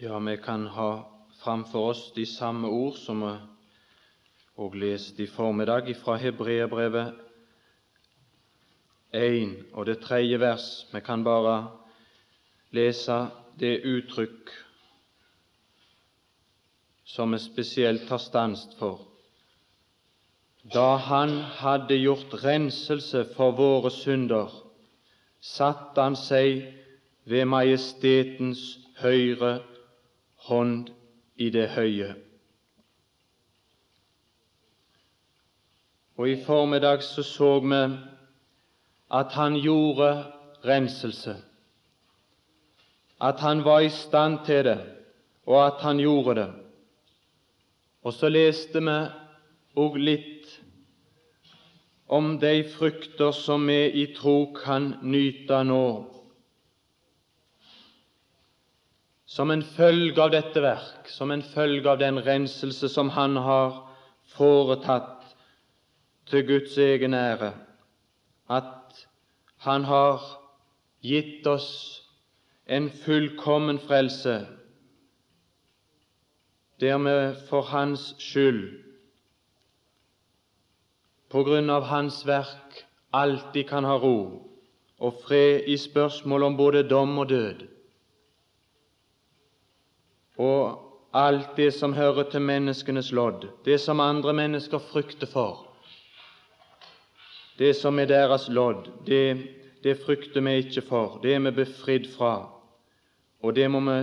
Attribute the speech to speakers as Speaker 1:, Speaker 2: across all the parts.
Speaker 1: Ja, vi kan ha framfor oss de samme ord som vi og leste i formiddag fra Hebreerbrevet 1 og det tredje vers. Vi kan bare lese det uttrykk som vi spesielt tar stanst for. Da Han hadde gjort renselse for våre synder, satte Han seg ved majestetens høyre hånd i det høye. Og I formiddag så, så vi at han gjorde renselse, at han var i stand til det, og at han gjorde det. Og så leste vi òg litt om de frukter som vi i tro kan nyte nå som en følge av dette verk, som en følge av den renselse som Han har foretatt til Guds egen ære, at Han har gitt oss en fullkommen frelse, der vi for Hans skyld, på grunn av Hans verk, alltid kan ha ro og fred i spørsmål om både dom og død og alt det som hører til menneskenes lodd, det som andre mennesker frykter for, det som er deres lodd, det, det frykter vi ikke for, det er vi befridd fra, og det må vi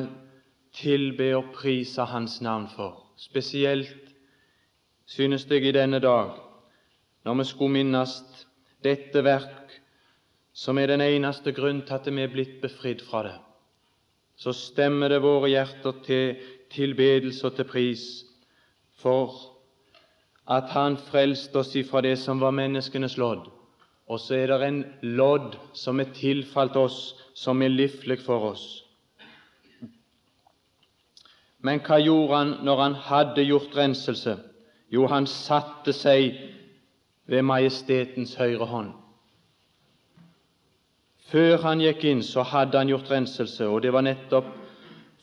Speaker 1: tilbe og prise Hans navn for. Spesielt synes jeg i denne dag, når vi skulle minnes dette verk, som er den eneste grunn til at vi er blitt befridd fra det så stemmer det våre hjerter til tilbedelse og til pris for at Han frelste oss ifra det som var menneskenes lodd. Og så er det en lodd som er tilfalt oss, som er livlig for oss. Men hva gjorde han når han hadde gjort renselse? Jo, han satte seg ved majestetens høyre hånd. Før han gikk inn, så hadde han gjort renselse, og det var nettopp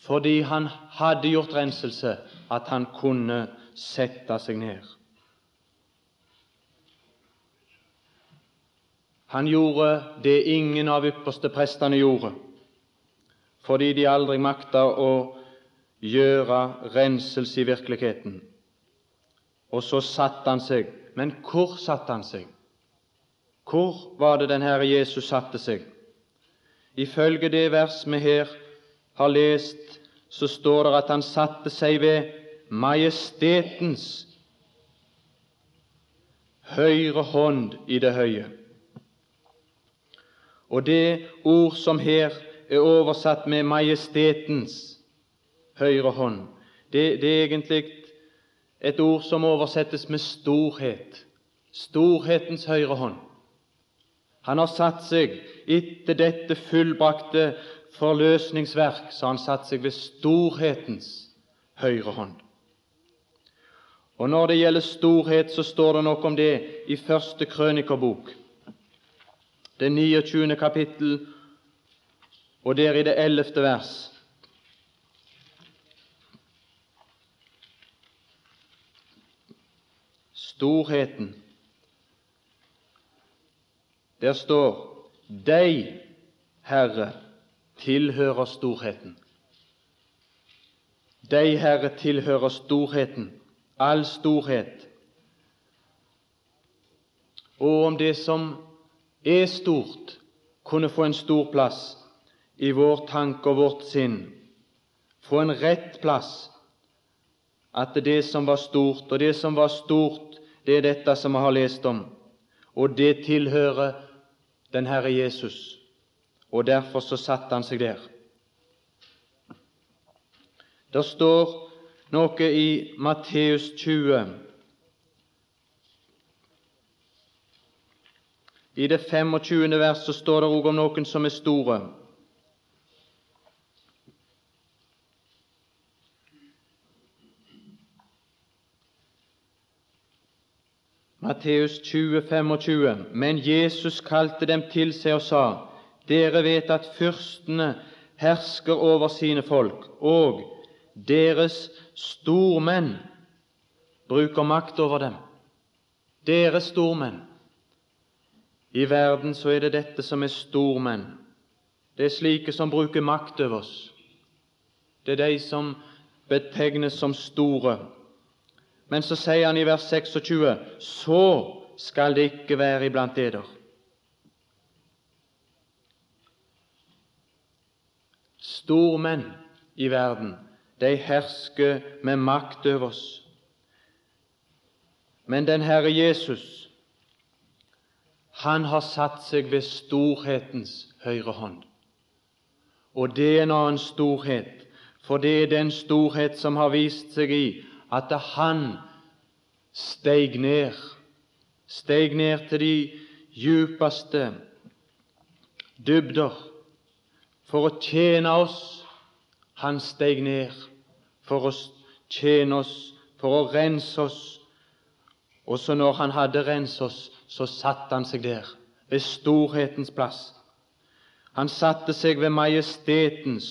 Speaker 1: fordi han hadde gjort renselse, at han kunne sette seg ned. Han gjorde det ingen av ypperste prestene gjorde, fordi de aldri makta å gjøre renselse i virkeligheten. Og så satte han seg. Men hvor satte han seg? Hvor var det den Herre Jesus satte seg? Ifølge det vers vi her har lest, så står det at han satte seg ved majestetens høyre hånd i det høye. Og det ord som her er oversatt med majestetens høyre hånd, det, det er egentlig et ord som oversettes med storhet. Storhetens høyre hånd. Han har satt seg etter dette fullbrakte forløsningsverk, så han satt seg ved storhetens høyre hånd. Og Når det gjelder storhet, så står det noe om det i første krønikerbok, det 29. kapittel, og der i det 11. vers. Storheten der står Deg, Herre, tilhører storheten. Deg, Herre, tilhører storheten, all storhet. Og om det som er stort, kunne få en stor plass i vår tanke og vårt sinn, få en rett plass, at det som var stort, og det som var stort, det er dette som vi har lest om, og det tilhører den Herre Jesus, og derfor så satte han seg der. Det står noe i Matteus 20. I det 25. verset står det òg om noen som er store. Matteus 20, 25. Men Jesus kalte dem til seg og sa:" Dere vet at fyrstene hersker over sine folk, og deres stormenn bruker makt over dem. Deres stormenn. I verden så er det dette som er stormenn. Det er slike som bruker makt over oss. Det er de som betegnes som store. Men så sier han i vers 26.: Så skal det ikke være iblant eder. Stormenn i verden, de hersker med makt over oss. Men den Herre Jesus, han har satt seg ved storhetens høyre hånd. Og det er en annen storhet, for det er den storhet som har vist seg i at han steig ned, steig ned til de djupeste dybder for å tjene oss. Han steig ned for å tjene oss, for å rense oss. Og så når han hadde renset oss, så satte han seg der, ved storhetens plass. Han satte seg ved majestetens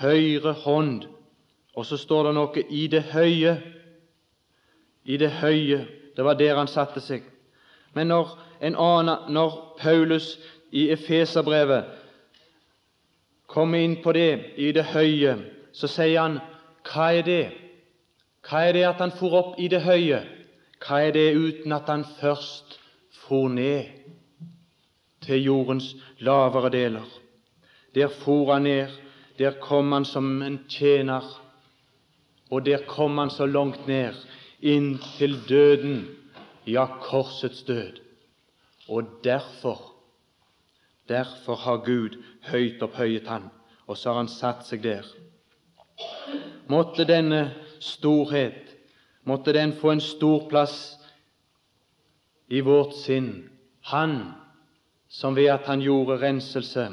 Speaker 1: høyre hånd, og så står det noe i det høye. I det høye. Det var der han satte seg. Men når, annen, når Paulus i Efeserbrevet kommer inn på det i det høye, så sier han hva er det? Hva er det at han for opp i det høye? Hva er det uten at han først for ned til jordens lavere deler? Der for han ned, der kom han som en tjener, og der kom han så langt ned, inn til døden, ja, korsets død. Og derfor, derfor har Gud høyt opphøyet han, og så har han satt seg der. Måtte denne storhet måtte den få en stor plass i vårt sinn. Han som ved at han gjorde renselse,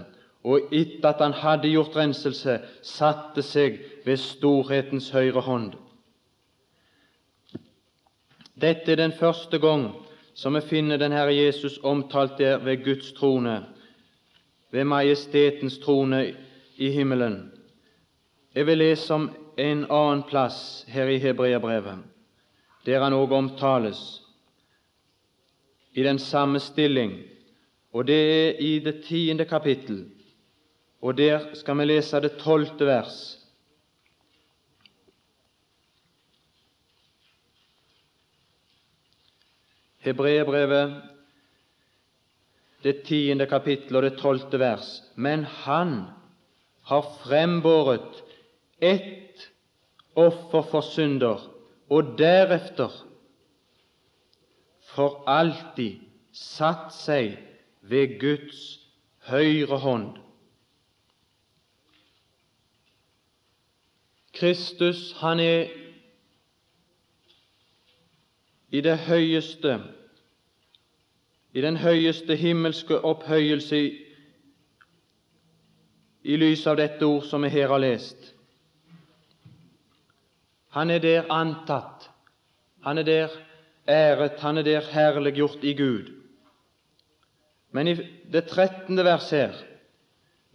Speaker 1: og etter at han hadde gjort renselse, satte seg ved storhetens høyre hånd. Dette er den første gang som vi finner den Herre Jesus omtalt der ved Guds trone, ved majestetens trone i himmelen. Jeg vil lese om en annen plass her i Hebreabrevet der han òg omtales i den samme stilling, og det er i det tiende kapittel, og der skal vi lese det tolvte vers. Hebreerbrevet, det tiende kapittel og det tolvte vers. Men han har frembåret ett offer for synder og deretter for alltid satt seg ved Guds høyre hånd. Kristus, han er i det høyeste, i den høyeste himmelske opphøyelse i, i lys av dette ord som vi her har lest. Han er der antatt, han er der æret, han er der herliggjort i Gud. Men i det trettende vers her,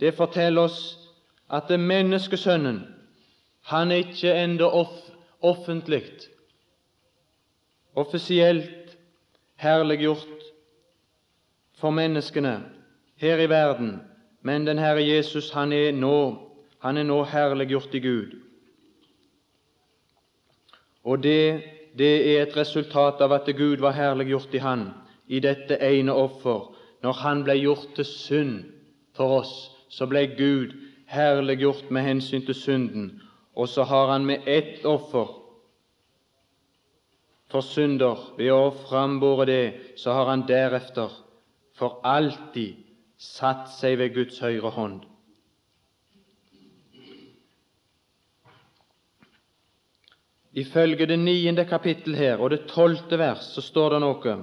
Speaker 1: det forteller oss at det menneskesønnen han er ikke ennå off offentlig, offisielt herliggjort for menneskene her i verden, men den Herre Jesus han er nå, han er nå herliggjort i Gud. Og det, det er et resultat av at Gud var herliggjort i Han i dette ene offer. Når Han ble gjort til synd for oss, så ble Gud herliggjort med hensyn til synden. Og så har Han med ett offer for synder, ved å frambore det, så har Han deretter for alltid satt seg ved Guds høyre hånd. Ifølge det niende kapittel her og det tolvte vers så står det noe.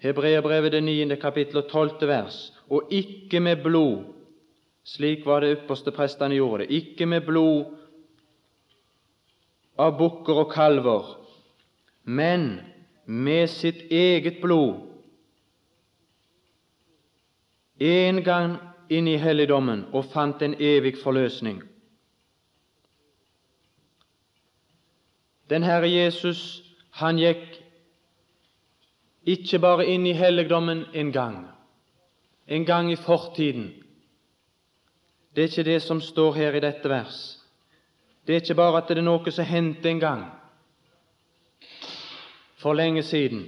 Speaker 1: Hebreerbrevet det niende kapittel og tolvte vers. Og ikke med blod, slik var det ypperste prestene gjorde det, ikke med blod av bukker og kalver, men med sitt eget blod. En gang inn i helligdommen og fant en evig forløsning. Den Herre Jesus, han gikk ikke bare inn i helligdommen en gang, en gang i fortiden. Det er ikke det som står her i dette vers. Det er ikke bare at det er noe som hendte en gang for lenge siden,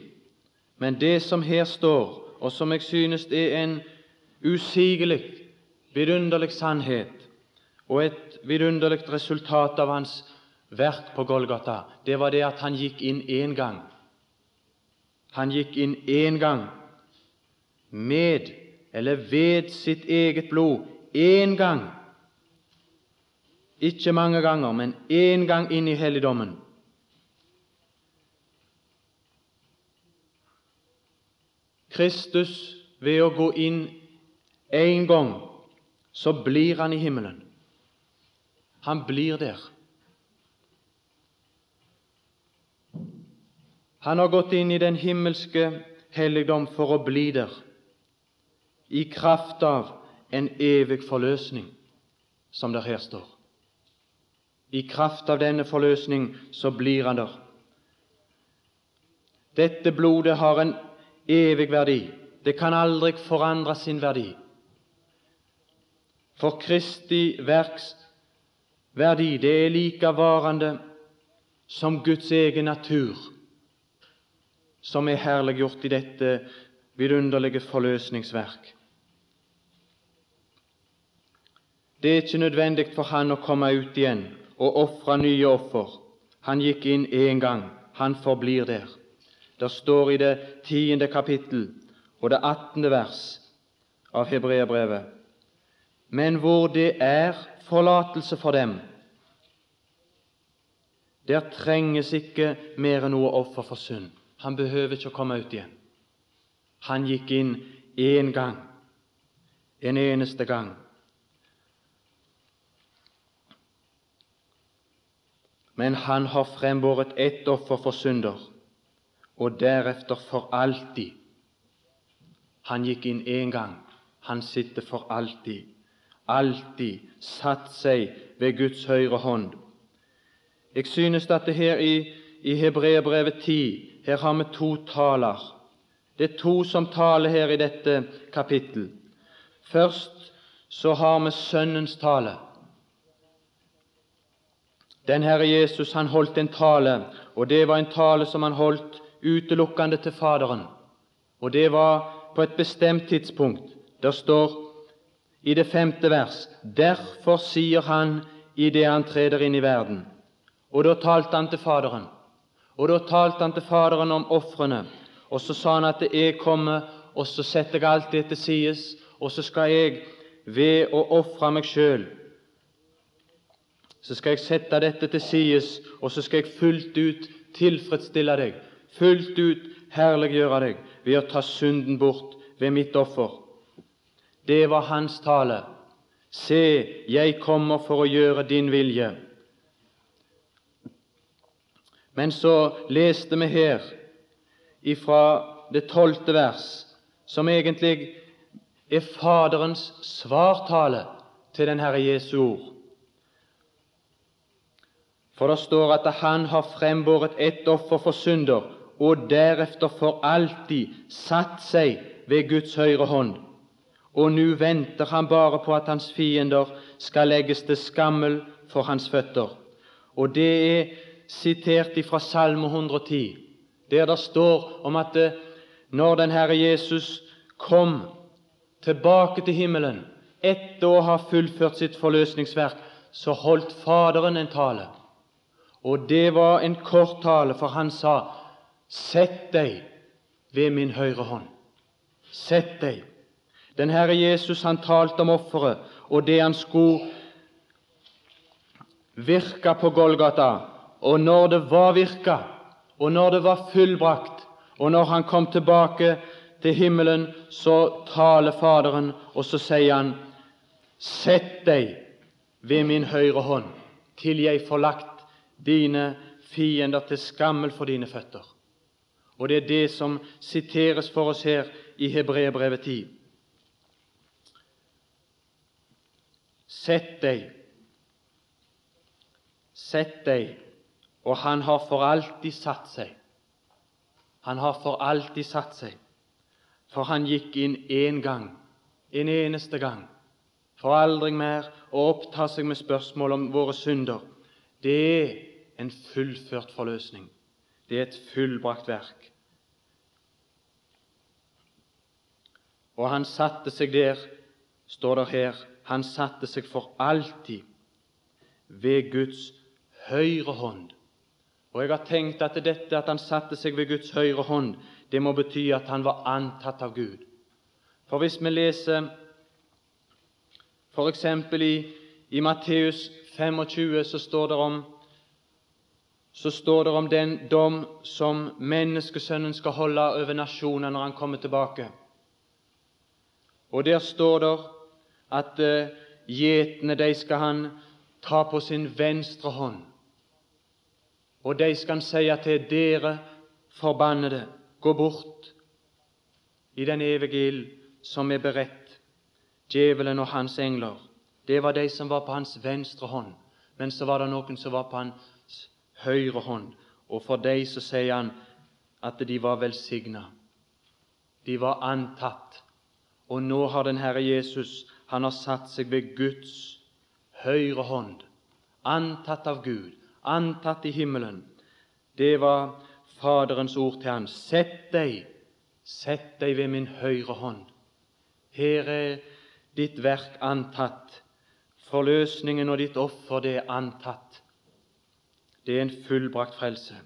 Speaker 1: men det som her står, og som jeg synes er en usigelig, vidunderlig sannhet og et vidunderlig resultat av hans verk på Golgata, det var det at han gikk inn én gang. Han gikk inn én gang med eller ved sitt eget blod én gang. Ikke mange ganger, men én gang inn i helligdommen. Kristus, ved å gå inn én gang, så blir han i himmelen. Han blir der. Han har gått inn i den himmelske helligdom for å bli der, i kraft av en evig forløsning, som det her står. I kraft av denne forløsning så blir han der. Dette blodet har en evig verdi. Det kan aldri forandre sin verdi. For Kristi verks verdi, det er like varende som Guds egen natur, som er herliggjort i dette vidunderlige forløsningsverk. Det er ikke nødvendig for han å komme ut igjen og ofre nye offer. Han gikk inn én gang. Han forblir der. Det står i det tiende kapittel og det attende vers av Hebreabrevet. Men hvor det er forlatelse for dem, der trenges ikke mer enn noe offer for synd. Han behøver ikke å komme ut igjen. Han gikk inn én gang, en eneste gang. Men han har frembåret ett offer for synder, og deretter for alltid. Han gikk inn én gang, han sitter for alltid. Alltid satt seg ved Guds høyre hånd. Jeg synes at det her i, i Hebreerbrevet 10 her har vi to taler. Det er to som taler her i dette kapittel. Først så har vi Sønnens tale. Den Herre Jesus han holdt en tale, og det var en tale som han holdt utelukkende til Faderen. Og det var på et bestemt tidspunkt. Der står i det femte vers Derfor sier han idet han treder inn i verden. Og da talte han til Faderen. Og da talte han til Faderen om ofrene. Og så sa han at jeg kommer, og så setter jeg alt det til side, og så skal jeg ved å ofre meg sjøl så skal jeg sette dette til sides, og så skal jeg fullt ut tilfredsstille deg, fullt ut herliggjøre deg ved å ta synden bort ved mitt offer. Det var hans tale. Se, jeg kommer for å gjøre din vilje. Men så leste vi her ifra det tolvte vers, som egentlig er Faderens svartale til den Herre Jesu ord. For det står at han har frembåret ett offer for synder, og deretter for alltid satt seg ved Guds høyre hånd. Og nå venter han bare på at hans fiender skal legges til skammel for hans føtter. Og det er sitert fra Salme 110, der det står om at når den Herre Jesus kom tilbake til himmelen etter å ha fullført sitt forløsningsverk, så holdt Faderen en tale. Og det var en kort tale, for han sa, Sett deg ved min høyre hånd. Sett deg. Den Herre Jesus han talte om offeret og det han skulle virke på Golgata. Og når det var virka, og når det var fullbrakt, og når han kom tilbake til himmelen, så taler Faderen, og så sier han, Sett deg ved min høyre hånd, til jeg får lagt dine fiender til skammel for dine føtter. Og det er det som siteres for oss her i Hebreerbrevet 10. Sett deg, sett deg Og han har for alltid satt seg. Han har for alltid satt seg. For han gikk inn én gang, en eneste gang, for aldri mer å oppta seg med spørsmål om våre synder. Det er en fullført forløsning. Det er et fullbrakt verk. Og han satte seg der, står det her, han satte seg for alltid ved Guds høyre hånd. Og Jeg har tenkt at dette at han satte seg ved Guds høyre hånd, det må bety at han var antatt av Gud. For hvis vi leser f.eks. i, i Matteus 25, så står det om så står det om den dom som menneskesønnen skal holde over nasjoner når han kommer tilbake. Og der står det at uh, gjetene de skal han ta på sin venstre hånd, og de skal han si til dere forbannede, gå bort i den evige ild som er beredt djevelen og hans engler. Det var de som var på hans venstre hånd, men så var det noen som var på hans høyre hånd. Og for dem så sier han at de var velsigna. De var antatt. Og nå har den Herre Jesus han har satt seg ved Guds høyre hånd, antatt av Gud, antatt i himmelen. Det var Faderens ord til han. Sett deg, sett deg ved min høyre hånd. Her er ditt verk antatt. Forløsningen og ditt offer, det er antatt. Det er en fullbrakt frelse.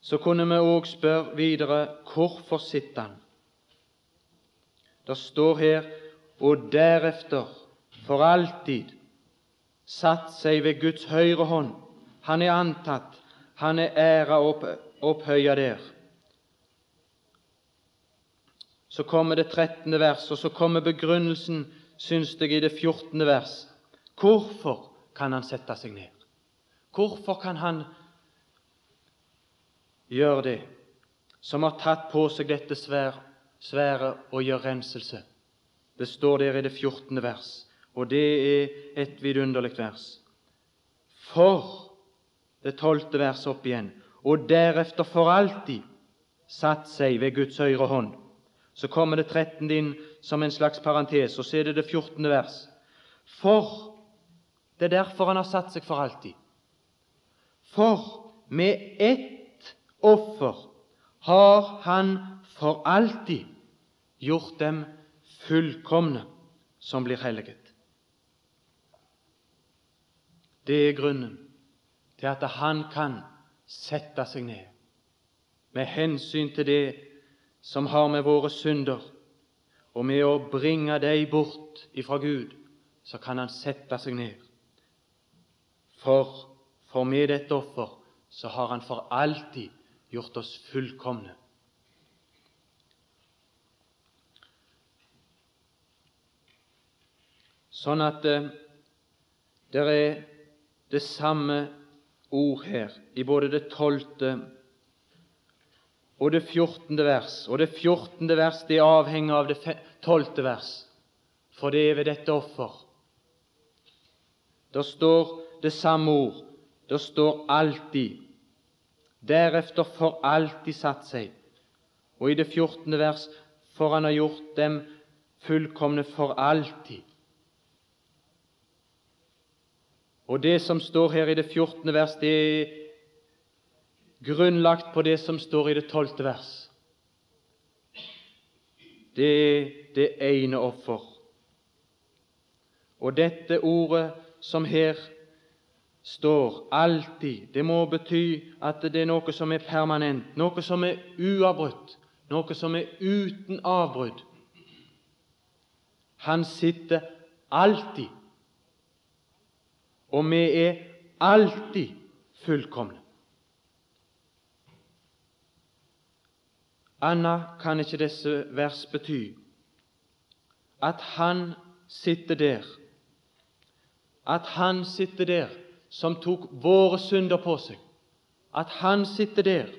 Speaker 1: Så kunne vi òg spørre videre hvorfor sitter han? Det står her og deretter for alltid satt seg ved Guds høyre hånd. Han er antatt, han er æra opp, opphøya der. Så kommer det 13. vers, og så kommer begrunnelsen, syns jeg, i det 14. vers. Hvorfor kan han sette seg ned? Hvorfor kan han gjøre det, som har tatt på seg dette svære, svære og gjør renselse? Det står der i det 14. vers, og det er et vidunderlig vers. For det tolvte verset opp igjen, og deretter for alltid satt seg ved Guds høyre hånd. Så kommer det 13. inn som en slags parentes, og så er det det 14. vers. For det er derfor han har satt seg for alltid. For med ett offer har han for alltid gjort dem fullkomne som blir helliget. Det er grunnen til at han kan sette seg ned med hensyn til det som har med våre synder og med å bringe dem bort ifra Gud, så kan han sette seg ned. For, for med dette offer så har Han for alltid gjort oss fullkomne. Sånn at eh, det er det samme ord her i både det tolvte og det fjortende vers. Og det fjortende vers det avhenger av det tolvte vers, for det er ved dette offer. Det står det samme ord. Det står 'alltid'. Deretter for alltid satt seg. Og i det 14. vers for han har gjort dem fullkomne for alltid. Og det som står her i det 14. vers, det er grunnlagt på det som står i det 12. vers. Det er det ene offer. Og dette ordet som her står alltid. Det må bety at det er noe som er permanent, noe som er uavbrutt, noe som er uten avbrudd. Han sitter alltid, og vi er alltid fullkomne. Anna kan ikke disse vers bety at han sitter der, at han sitter der som tok våre synder på seg, at Han sitter der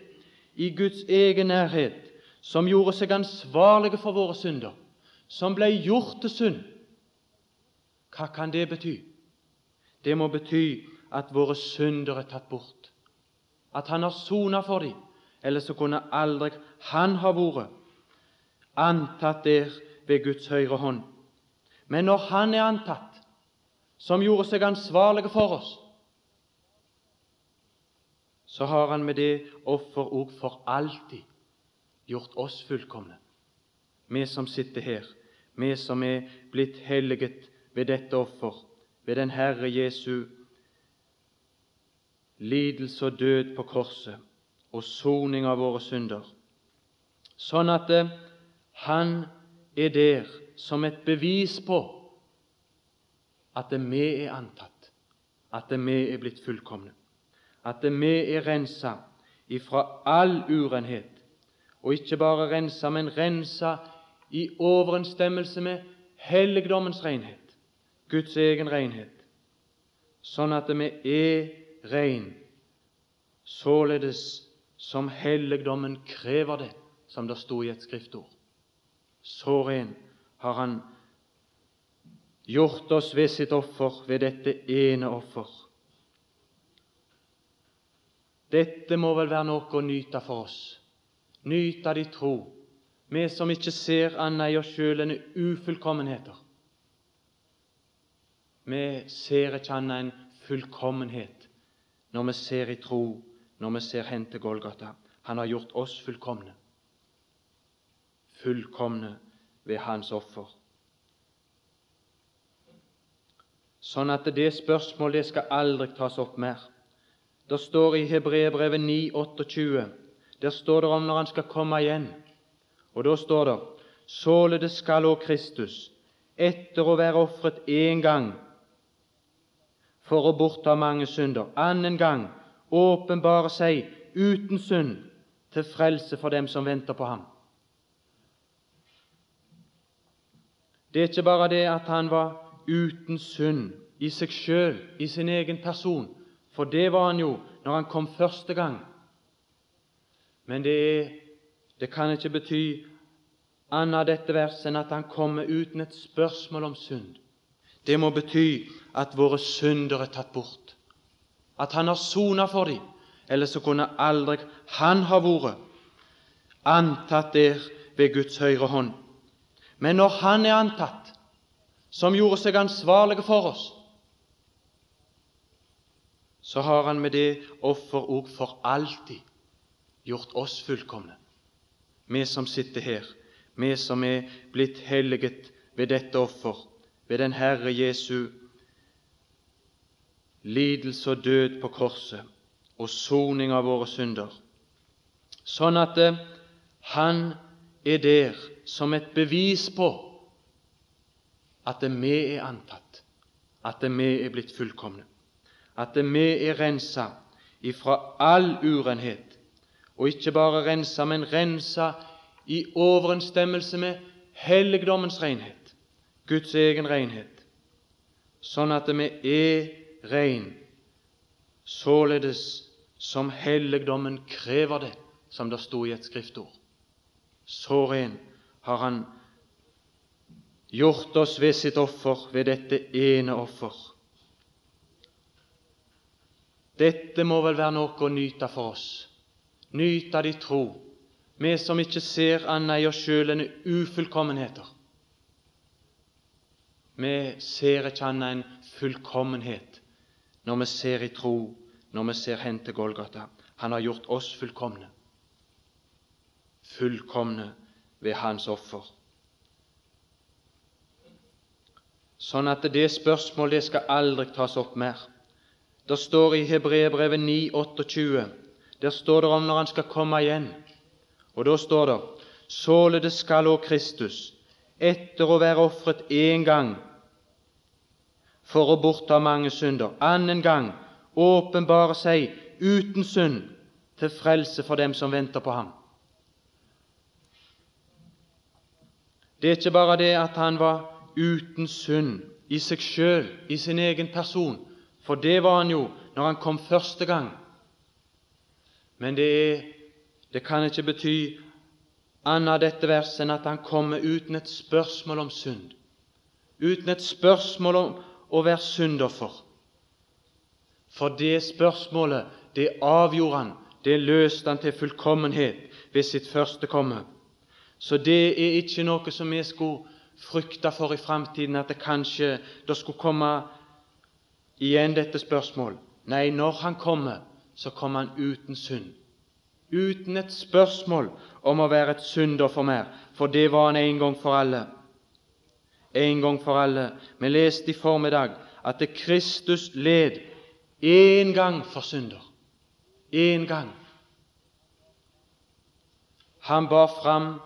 Speaker 1: i Guds egen nærhet, som gjorde seg ansvarlige for våre synder, som ble gjort til synd. Hva kan det bety? Det må bety at våre synder er tatt bort, at Han har sona for dem. Ellers så kunne aldri Han ha vært antatt der ved Guds høyre hånd. Men når Han er antatt, som gjorde seg ansvarlig for oss, så har Han med det offer òg for alltid gjort oss fullkomne. Vi som sitter her, vi som er blitt helliget ved dette offer, ved den Herre Jesu lidelse og død på korset og soning av våre synder, sånn at eh, Han er der som et bevis på at vi er antatt, at vi er blitt fullkomne, at vi er rensa ifra all urenhet, og ikke bare rensa, men rensa i overensstemmelse med helligdommens renhet, Guds egen renhet, sånn at vi er rein, således som helligdommen krever det, som det sto i et skriftord. Så ren har Han gjort oss ved sitt offer, ved dette ene offer. Dette må vel være noe å nyte for oss, nyte av i tro, vi som ikke ser annet i oss sjøl enn ufullkommenheter. Vi ser ikke annet enn fullkommenhet når vi ser i tro, når vi ser hen til Golgata. Han har gjort oss fullkomne. Fullkomne ved Hans offer. Sånn at det spørsmålet skal aldri tas opp mer. Det står i Hebreerbrevet 9, 28, der står det om når han skal komme igjen. Og da står det Således skal òg Kristus, etter å være ofret én gang for å bortta mange synder, annen gang åpenbare seg uten synd til frelse for dem som venter på ham. Det er ikke bare det at han var uten synd i seg sjøl, i sin egen person, for det var han jo når han kom første gang. Men det er det kan ikke bety annet dette verset enn at han kommer uten et spørsmål om synd. Det må bety at våre synder er tatt bort, at han har sona for dem. Ellers så kunne aldri han ha vært antatt der ved Guds høyre hånd. Men når han er antatt, som gjorde seg ansvarlig for oss, så har han med det offer òg for alltid gjort oss fullkomne. Vi som sitter her, vi som er blitt helliget ved dette offer, ved den Herre Jesu lidelse og død på korset og soning av våre synder, sånn at eh, Han er der som et bevis på at vi er antatt, at vi er blitt fullkomne, at vi er rensa ifra all urenhet, og ikke bare rensa, men rensa i overensstemmelse med helligdommens renhet, Guds egen renhet, sånn at vi er rein, således som helligdommen krever det, som det sto i et skriftord. Så ren har Han gjort oss ved sitt offer, ved dette ene offer. Dette må vel være noe å nyte for oss nyte de tro, vi som ikke ser annet i oss sjøl enn ufullkommenheter. Vi ser ikke annet enn fullkommenhet når vi ser i tro, når vi ser hen til Golgata. Han har gjort oss fullkomne, fullkomne ved Hans offer. Sånn at det spørsmålet skal aldri tas opp mer. Det står i Hebreerbrevet 9, 28 der står det om når han skal komme igjen. Og da står det Således skal òg Kristus, etter å være ofret én gang for å bortta mange synder, annen gang åpenbare seg uten synd til frelse for dem som venter på ham. Det er ikke bare det at han var uten synd i seg sjøl, i sin egen person, for det var han jo når han kom første gang. Men det, er, det kan ikke bety annet dette verset enn at han kommer uten et spørsmål om synd, uten et spørsmål om å være syndoffer. For det spørsmålet, det avgjorde han, det løste han til fullkommenhet ved sitt første komme. Så det er ikke noe som vi skulle frykte for i framtiden, at det kanskje det skulle komme igjen dette spørsmålet. Nei, når han kommer, så kommer han uten synd. Uten et spørsmål om å være et synder mer, for det var han en gang for alle. En gang for alle. Vi leste i formiddag at det Kristus led én gang for synder. Én gang. Han bar fram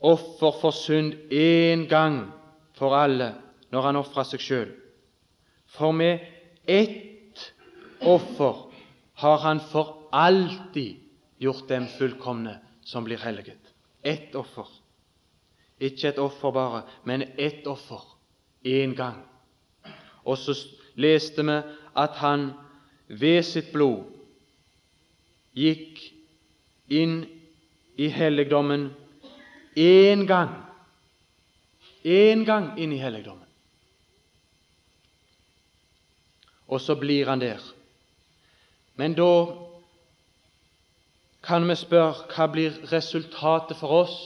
Speaker 1: offer for synd én gang for alle når han ofra seg sjøl. For med ett offer har han for alltid gjort dem fullkomne som blir helliget. Ett offer. Ikke et offer bare, men ett offer én gang. Og så leste vi at han ved sitt blod gikk inn i helligdommen én gang. Én gang inn i helligdommen. Og så blir han der. Men da kan vi spørre hva blir resultatet for oss?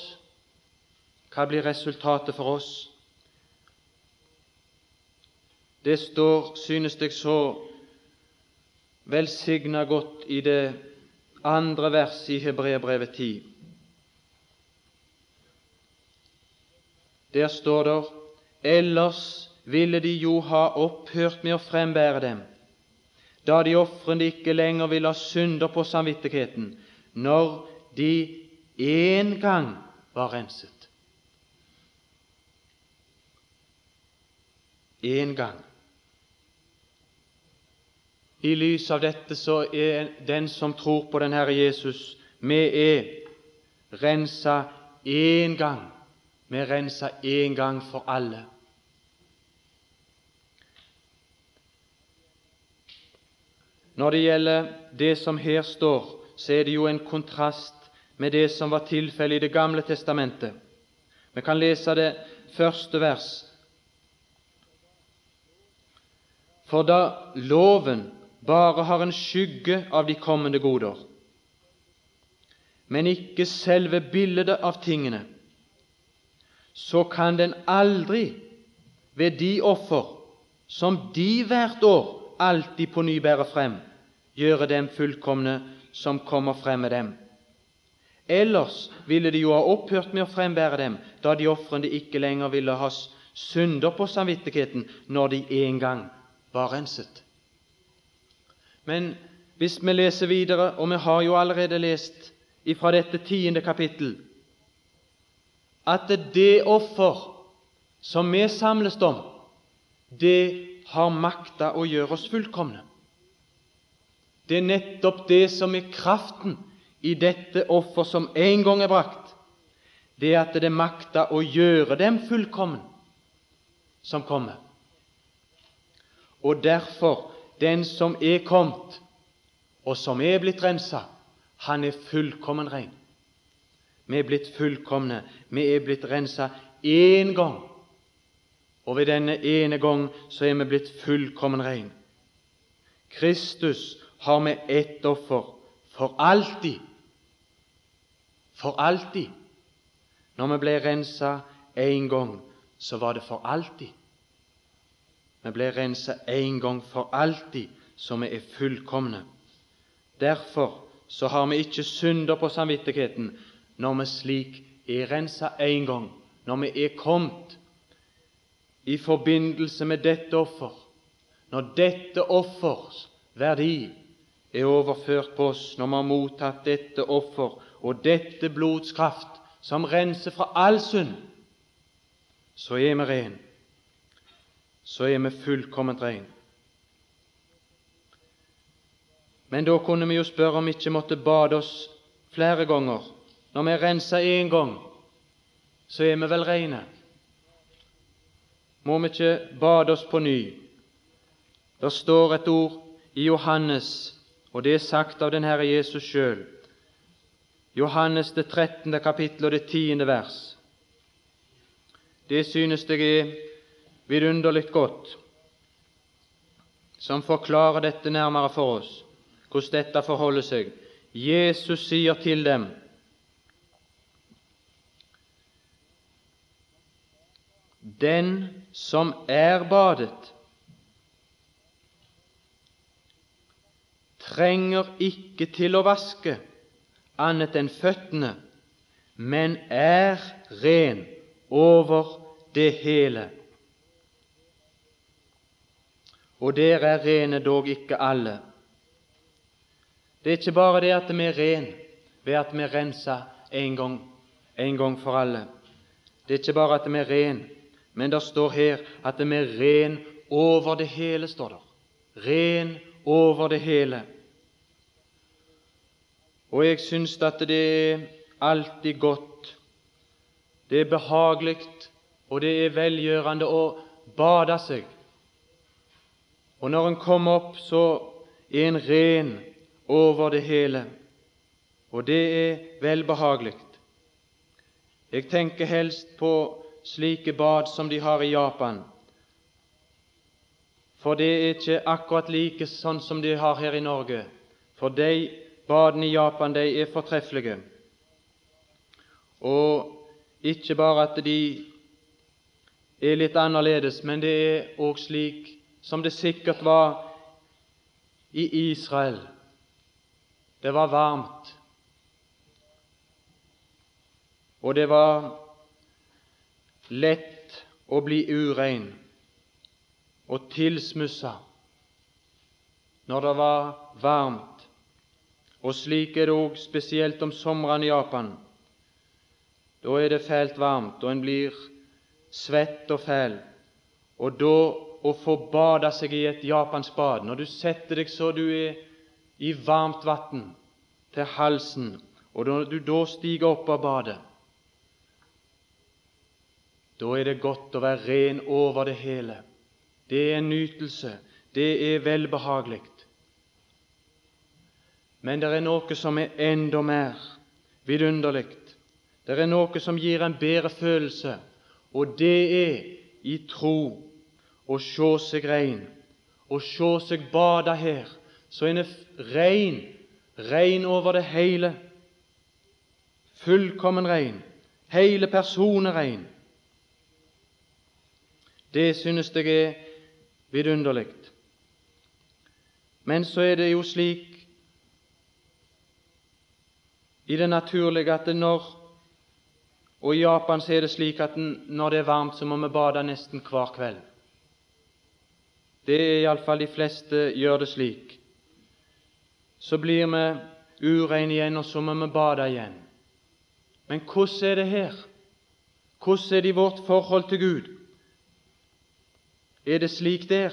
Speaker 1: Hva blir resultatet for oss? Det står, synes jeg, så velsigna godt i det andre verset i Hebreabrevet 10. Der står det ellers ville de jo ha opphørt med å frembære dem, da de ofrende ikke lenger ville ha synder på samvittigheten, når de én gang var renset. Én gang. I lys av dette så er den som tror på den Herre Jesus, vi er rensa én gang. Vi er rensa én gang for alle. Når det gjelder det som her står, så er det jo en kontrast med det som var tilfellet i Det gamle testamentet. Vi kan lese det første vers. For da loven bare har en skygge av de kommende goder, men ikke selve bildet av tingene, så kan den aldri ved de offer som de hvert år alltid på ny bærer frem, gjøre dem fullkomne som kommer frem med dem. Ellers ville de jo ha opphørt med å frembære dem, da de ofrende ikke lenger ville ha synder på samvittigheten når de en gang var renset. Men hvis vi leser videre, og vi har jo allerede lest fra dette tiende kapittel, at det offer som vi samles om, det har makta å gjøre oss fullkomne. Det er nettopp det som er kraften i dette offer som en gang er brakt. Det er at det makta å gjøre dem fullkommen som kommer. Og derfor, den som er kommet, og som er blitt rensa, han er fullkommen ren. Vi er blitt fullkomne. Vi er blitt rensa én gang. Og ved denne ene gang så er vi blitt fullkommen rein. Kristus har vi ett offer for alltid. For alltid. Når vi ble rensa én gang, så var det for alltid. Vi ble rensa én gang for alltid, så vi er fullkomne. Derfor så har vi ikke synder på samvittigheten når vi slik er rensa én gang, når vi er kommet i forbindelse med dette offer, når dette offers verdi er overført på oss når vi har mottatt dette offer og dette blods kraft, som renser fra all synd, så er vi ren. Så er vi fullkomment ren. Men da kunne vi jo spørre om vi ikke måtte bade oss flere ganger. Når vi er rensa én gang, så er vi vel rene. Må vi ikke bade oss på ny? Det står et ord i Johannes og det er sagt av den Herre Jesus sjøl. Johannes det 13. kapittel og det 10. vers. Det synes jeg er vidunderlig godt. som forklarer dette nærmere for oss, hvordan dette forholder seg. Jesus sier til dem Den som er badet, trenger ikke til å vaske annet enn føttene, men er ren over det hele. Og dere er rene, dog ikke alle. Det er ikke bare det at vi er ren ved at vi er rensa en gang, en gang for alle. Det er ikke bare at vi er ren, men det står her at vi er ren over det hele, står det. Ren over det hele. Og jeg syns at det er alltid godt, det er behagelig, og det er velgjørende å bade seg. Og når en kommer opp, så er en ren over det hele, og det er velbehagelig. Jeg tenker helst på slike bad som de har i Japan, for det er ikke akkurat like sånn som de har her i Norge. For de Badene i Japan de er fortreffelige. Og ikke bare at de er litt annerledes, men det er òg slik som det sikkert var i Israel. Det var varmt, og det var lett å bli urein og tilsmussa når det var varmt. Og slik er det òg spesielt om somrene i Japan. Da er det fælt varmt, og en blir svett og fæl. Og da å få bade seg i et japansk bad, når du setter deg så du er i varmt vann til halsen, og når du da stiger opp av badet Da er det godt å være ren over det hele. Det er en nytelse. Det er velbehagelig. Men det er noe som er enda mer vidunderlig. Det er noe som gir en bedre følelse, og det er i tro å se seg rein, å se seg bade her, så en er rein, rein over det hele. Fullkommen rein. Hele personen er rein. Det synes jeg er vidunderlig. Men så er det jo slik i det naturlige at det når Og i Japan så er det slik at når det er varmt, så må vi bade nesten hver kveld. Det er iallfall de fleste gjør det slik. Så blir vi ureine igjen, og så må vi bade igjen. Men hvordan er det her? Hvordan er det i vårt forhold til Gud? Er det slik der?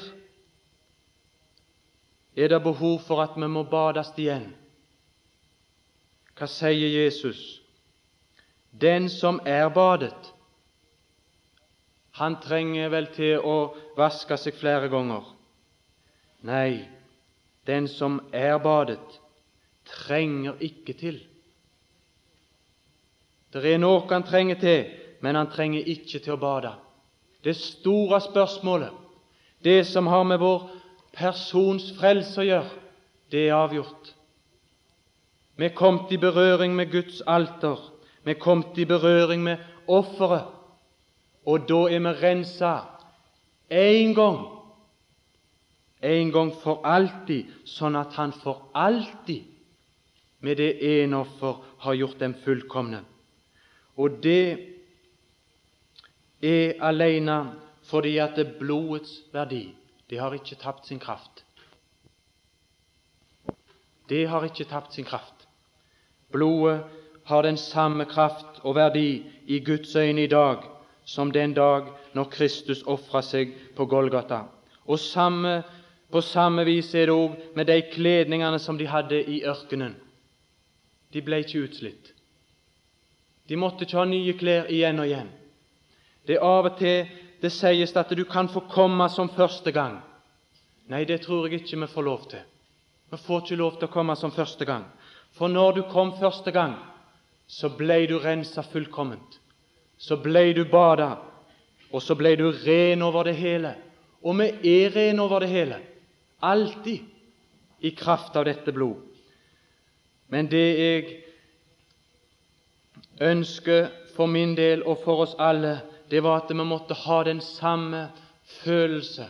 Speaker 1: Er det behov for at vi må bades igjen? Hva sier Jesus? Den som er badet, han trenger vel til å vaske seg flere ganger. Nei, den som er badet, trenger ikke til. Det er noe han trenger til, men han trenger ikke til å bade. Det store spørsmålet, det som har med vår persons frelse å gjøre, det er avgjort. Vi er kommet i berøring med Guds alter. Vi er kommet i berøring med offeret. Og da er vi rensa én gang, en gang for alltid, sånn at Han for alltid med det ene offer har gjort dem fullkomne. Og det er alene fordi at det blodets verdi det har ikke tapt sin kraft. Det har ikke tapt sin kraft. Blodet har den samme kraft og verdi i Guds øyne i dag som den dag når Kristus ofra seg på Golgata. Og samme, På samme vis er det òg med de kledningene som de hadde i ørkenen. De ble ikke utslitt. De måtte ikke ha nye klær igjen og igjen. Det er av og til det sies at du kan få komme som første gang. Nei, det tror jeg ikke vi får lov til. Vi får ikke lov til å komme som første gang. For når du kom første gang, så ble du rensa fullkomment. Så ble du bada, og så ble du ren over det hele. Og vi er rene over det hele. alltid i kraft av dette blod. Men det jeg ønsker for min del og for oss alle, det var at vi måtte ha den samme følelse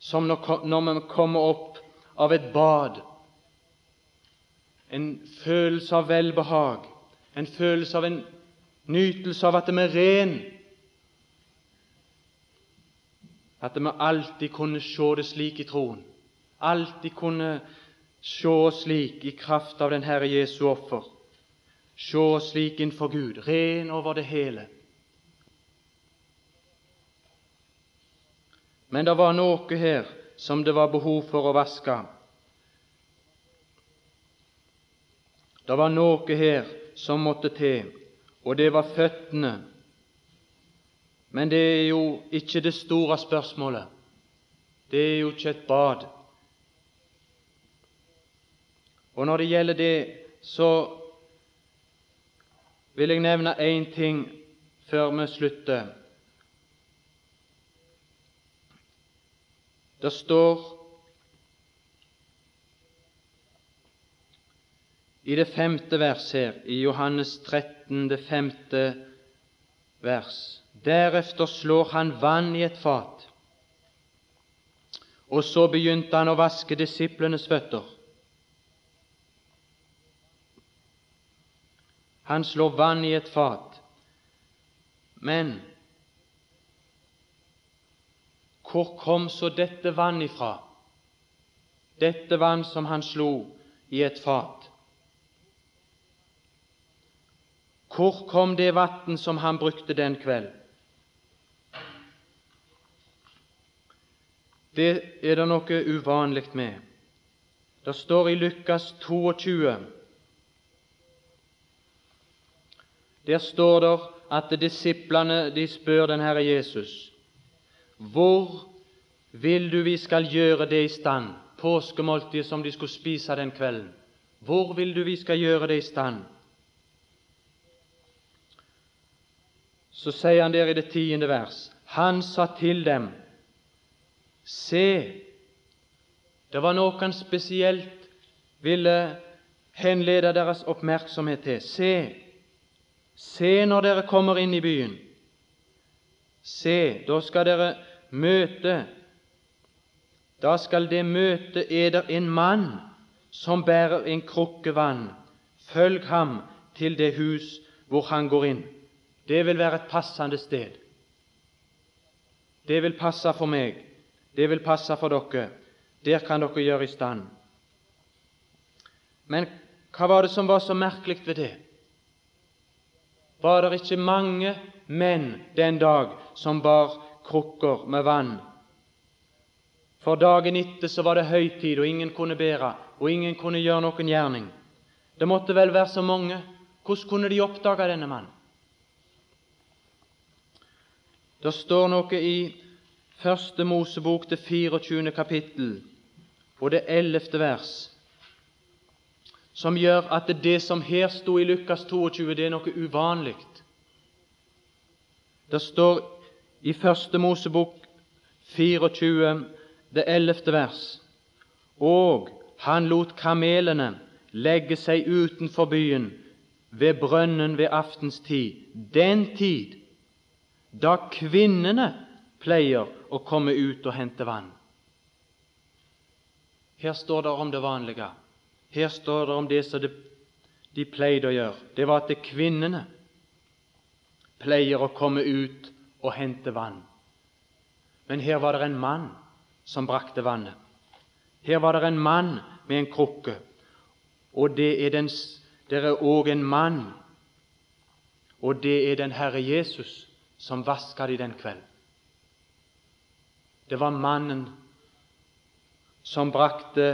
Speaker 1: som når vi kommer opp av et bad. En følelse av velbehag, en følelse av en nytelse av at vi er ren. At vi alltid kunne se det slik i troen. Alltid kunne se slik i kraft av den Herre Jesu offer. Se slik innfor Gud, ren over det hele. Men det var noe her som det var behov for å vaske. Det var noe her som måtte til, og det var føttene. Men det er jo ikke det store spørsmålet. Det er jo ikke et bad. Og når det gjelder det, så vil jeg nevne én ting før vi slutter. Det står i det femte vers her, i Johannes 13, det femte vers Deretter slår han vann i et fat, og så begynte han å vaske disiplenes føtter. Han slår vann i et fat. Men hvor kom så dette vann ifra? Dette vann som han slo i et fat. Hvor kom det vann som han brukte den kveld? Det er det noe uvanlig med. Det står i Lukas 22 Der står det at disiplene de spør den Herre Jesus hvor vil du vi skal gjøre det i stand, påskemåltidet som de skulle spise den kvelden? Hvor vil du vi skal gjøre det i stand? Så sier han der i det tiende vers Han sa til dem Se, det var noe han spesielt ville henlede deres oppmerksomhet til. Se, se når dere kommer inn i byen. Se, da skal dere møte, da skal det møte eder en mann som bærer en krukke vann. Følg ham til det hus hvor han går inn. Det vil være et passende sted. Det vil passe for meg, det vil passe for dere. Der kan dere gjøre i stand. Men hva var det som var så merkelig ved det? Var det ikke mange menn den dag som bar krukker med vann. For dagen etter så var det høytid, og ingen kunne bære, og ingen kunne gjøre noen gjerning. Det måtte vel være så mange. Hvordan kunne de oppdage denne mannen? Det står noe i Første Mosebok, det 24. kapittel, og det 11. vers, som gjør at det som her sto i Lukas 22, det er noe uvanlig. Det står i Første Mosebok 24, det ellevte vers. Og han lot kamelene legge seg utenfor byen, ved brønnen ved aftenstid, den tid da kvinnene pleier å komme ut og hente vann. Her står det om det vanlige. Her står det om det som de, de pleide å gjøre. Det var at kvinnene pleier å komme ut og hente vann. Men her var det en mann som brakte vannet. Her var det en mann med en krukke, og det er, den, der er òg en mann, og det er den Herre Jesus, som vaska de den kveld. Det var mannen som brakte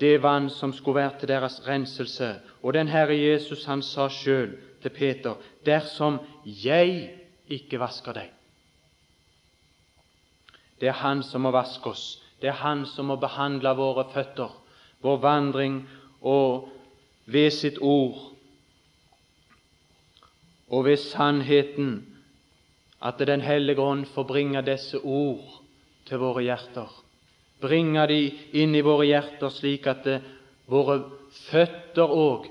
Speaker 1: det vann som skulle være til deres renselse. Og den Herre Jesus han sa sjøl til Peter, dersom jeg ikke vasker deg, det er Han som må vaske oss. Det er Han som må behandle våre føtter, vår vandring, og ved sitt ord og ved sannheten at Den hellige ånd får bringe disse ord til våre hjerter. Bringe de inn i våre hjerter, slik at det, våre føtter òg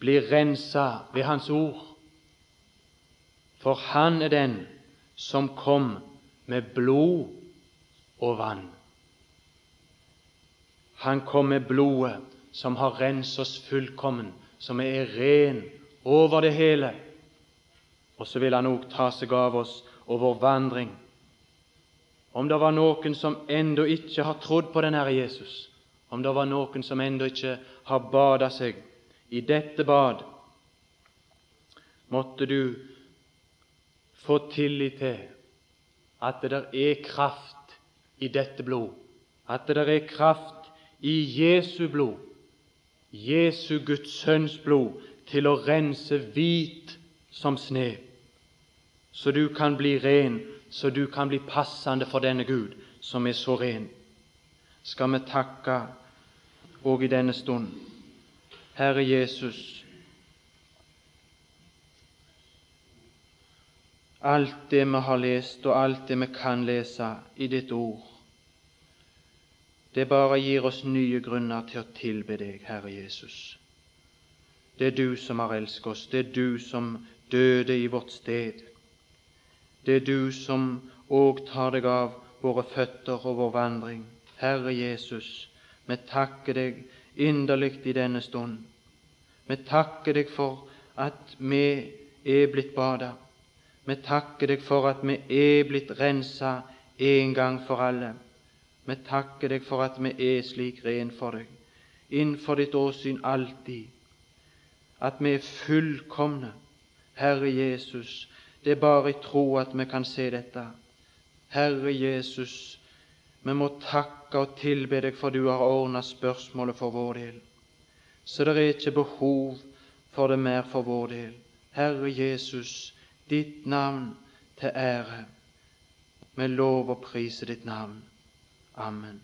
Speaker 1: blir rensa ved Hans ord. For Han er den som kom med blod og vann. Han kom med blodet som har renset oss fullkommen, som er ren over det hele. Og så vil Han òg ta seg av oss og vår vandring. Om det var noen som ennå ikke har trodd på den Herre Jesus, om det var noen som ennå ikke har bada seg i dette bad, måtte du få tillit til at det der er kraft i dette blod, at det der er kraft i Jesu blod, Jesu Guds Sønns blod, til å rense hvit som sne, så du kan bli ren, så du kan bli passende for denne Gud som er så ren. Skal vi takke òg i denne stund. Herre Jesus, alt det vi har lest, og alt det vi kan lese i ditt ord, det bare gir oss nye grunner til å tilbe deg, Herre Jesus. Det er du som har elsket oss, det er du som døde i vårt sted. Det er du som òg tar deg av våre føtter og vår vandring. Herre Jesus, vi takker deg inderlig i denne stund. Vi takker deg for at vi er blitt bada. Vi takker deg for at vi er blitt rensa en gang for alle. Vi takker deg for at vi er slik ren for deg, innenfor ditt åsyn alltid at vi er fullkomne. Herre Jesus, det er bare i tro at vi kan se dette. Herre Jesus, vi må takke og tilbe deg for du har ordna spørsmålet for vår del. Så det er ikke behov for det mer for vår del. Herre Jesus, ditt navn til ære. Vi lover og priser ditt navn. Amen.